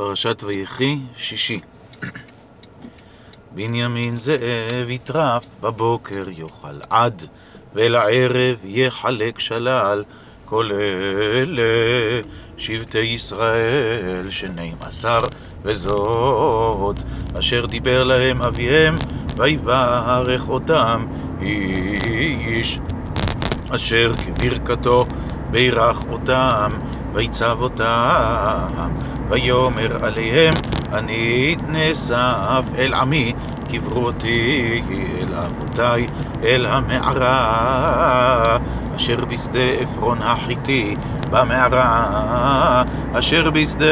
פרשת ויחי, שישי. בנימין זאב יטרף, בבוקר יאכל עד, ולערב יחלק שלל. כל אלה שבטי ישראל, שנים עשר, וזאת אשר דיבר להם אביהם, ויברך אותם איש אשר כברכתו בירך אותם, ויצב אותם, ויאמר עליהם, אני נאסף אל עמי, קברו אותי אל אבותיי, אל המערה, אשר בשדה עפרון החיתי, במערה, אשר בשדה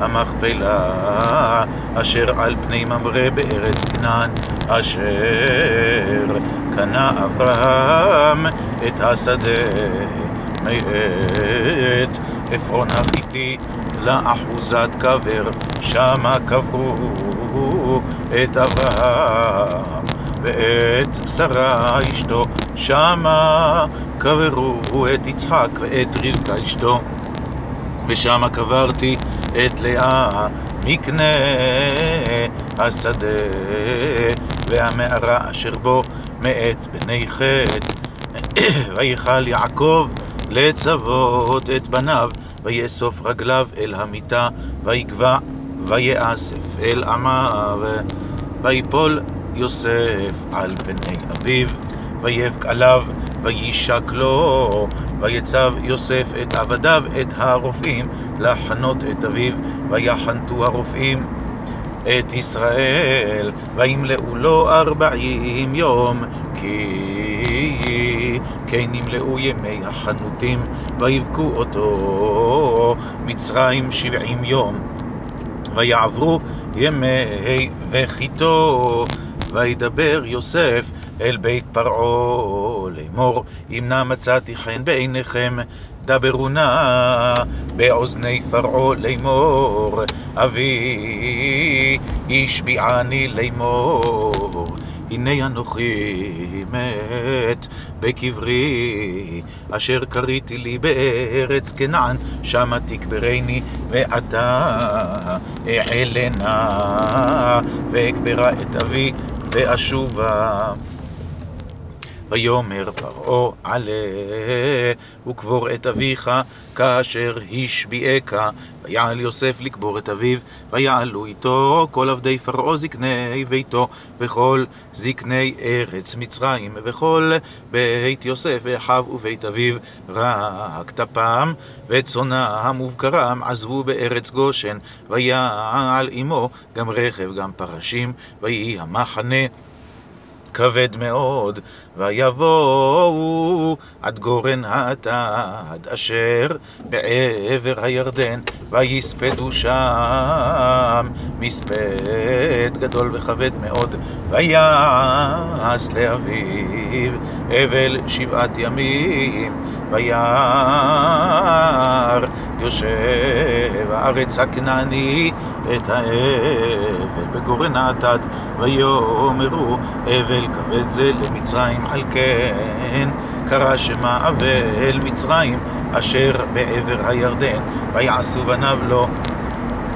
המכפלה, אשר על פני ממרא בארץ כנען, אשר קנה אברהם את השדה מאת עפרון החיתי לאחוזת קבר, שמה קברו את אברהם ואת שרה אשתו, שמה קברו את יצחק ואת רבקה אשתו, ושמה קברתי את לאה מקנה השדה והמערה אשר בו מאת בני חטא. ויכל יעקב לצוות את בניו, ויאסוף רגליו אל המיטה, ויגבע, ויאסף אל עמיו, ויפול יוסף על בני אביו, ויבק עליו, וישק לו, ויצב יוסף את עבדיו, את הרופאים, לחנות את אביו, ויחנתו הרופאים את ישראל, וימלאו לו ארבעים יום, כי כן נמלאו ימי החנותים, ויבכו אותו מצרים שבעים יום, ויעברו ימי וחיתו, וידבר יוסף אל בית פרעה לאמור, אם נא מצאתי חן בעיניכם, דברו נא באוזני פרעה לאמור, אבי השביעני לאמור. הנה אנוכי מת בקברי, אשר קריתי לי בארץ כנען, שמה תקברני, ועתה אעלנה, ואקברה את אבי, ואשובה. ויאמר פרעה עלה וקבור את אביך כאשר השביעך ויעל יוסף לקבור את אביו ויעלו איתו כל עבדי פרעה זקני ביתו וכל זקני ארץ מצרים וכל בית יוסף ואחיו ובית אביו. רק טפם וצונם ובקרם עזבו בארץ גושן ויעל עמו גם רכב גם פרשים ויהי המחנה כבד מאוד, ויבואו עד גורן האטד אשר בעבר הירדן, ויספדו שם מספד גדול וכבד מאוד, ויעש לאביו אבל שבעת ימים, וירא יושב הארץ הכנעני את האבל בגורן האטד, ויאמרו אבל כבד זה למצרים, על כן קרא שמה אבל מצרים אשר בעבר הירדן, ויעשו בניו לו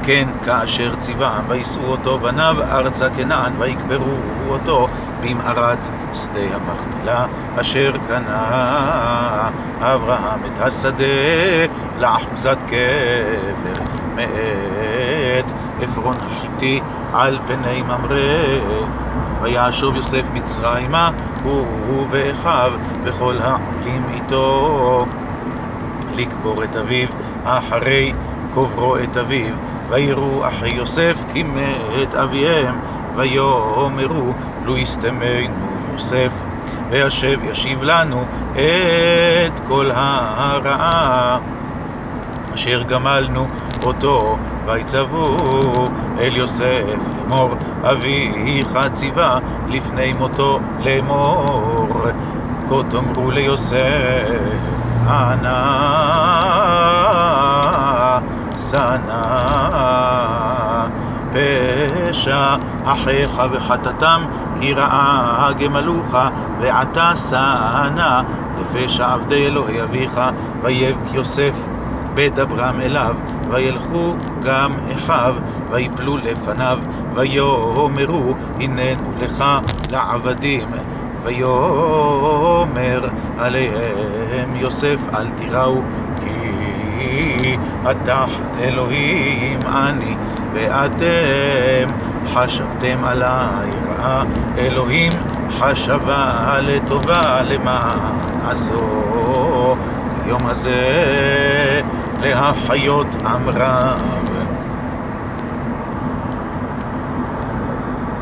כן כאשר ציוום, ויישאו אותו בניו ארצה כנען, ויקברו אותו במערת שדה המכפלה, אשר קנה אברהם את השדה לאחוזת קבר מאת עפרון החיתי על פני ממרא. וישוב יוסף מצרימה, הוא ואחיו, וכל העולים איתו, לקבור את אביו, אחרי קוברו את אביו. ויראו אחי יוסף כי מת אביהם, ויאמרו לו יסתמנו יוסף, וישב ישיב לנו את כל הרעה אשר גמלנו אותו, ויצוו אל יוסף לאמור, אביך ציווה לפני מותו לאמור, כה תאמרו ליוסף, אנא פשע אחיך וחטאתם, כי רעה גמלוך, ועתה שנא לפשע עבדי אלוהי אביך, ויבק יוסף בדברם אליו, וילכו גם אחיו, ויפלו לפניו, ויאמרו הננו לך לעבדים. ויאמר עליהם יוסף אל תיראו כי התחת אלוהים אני ואתם חשבתם עליי רעה אלוהים חשבה לטובה למעשו. היום הזה להחיות אמרה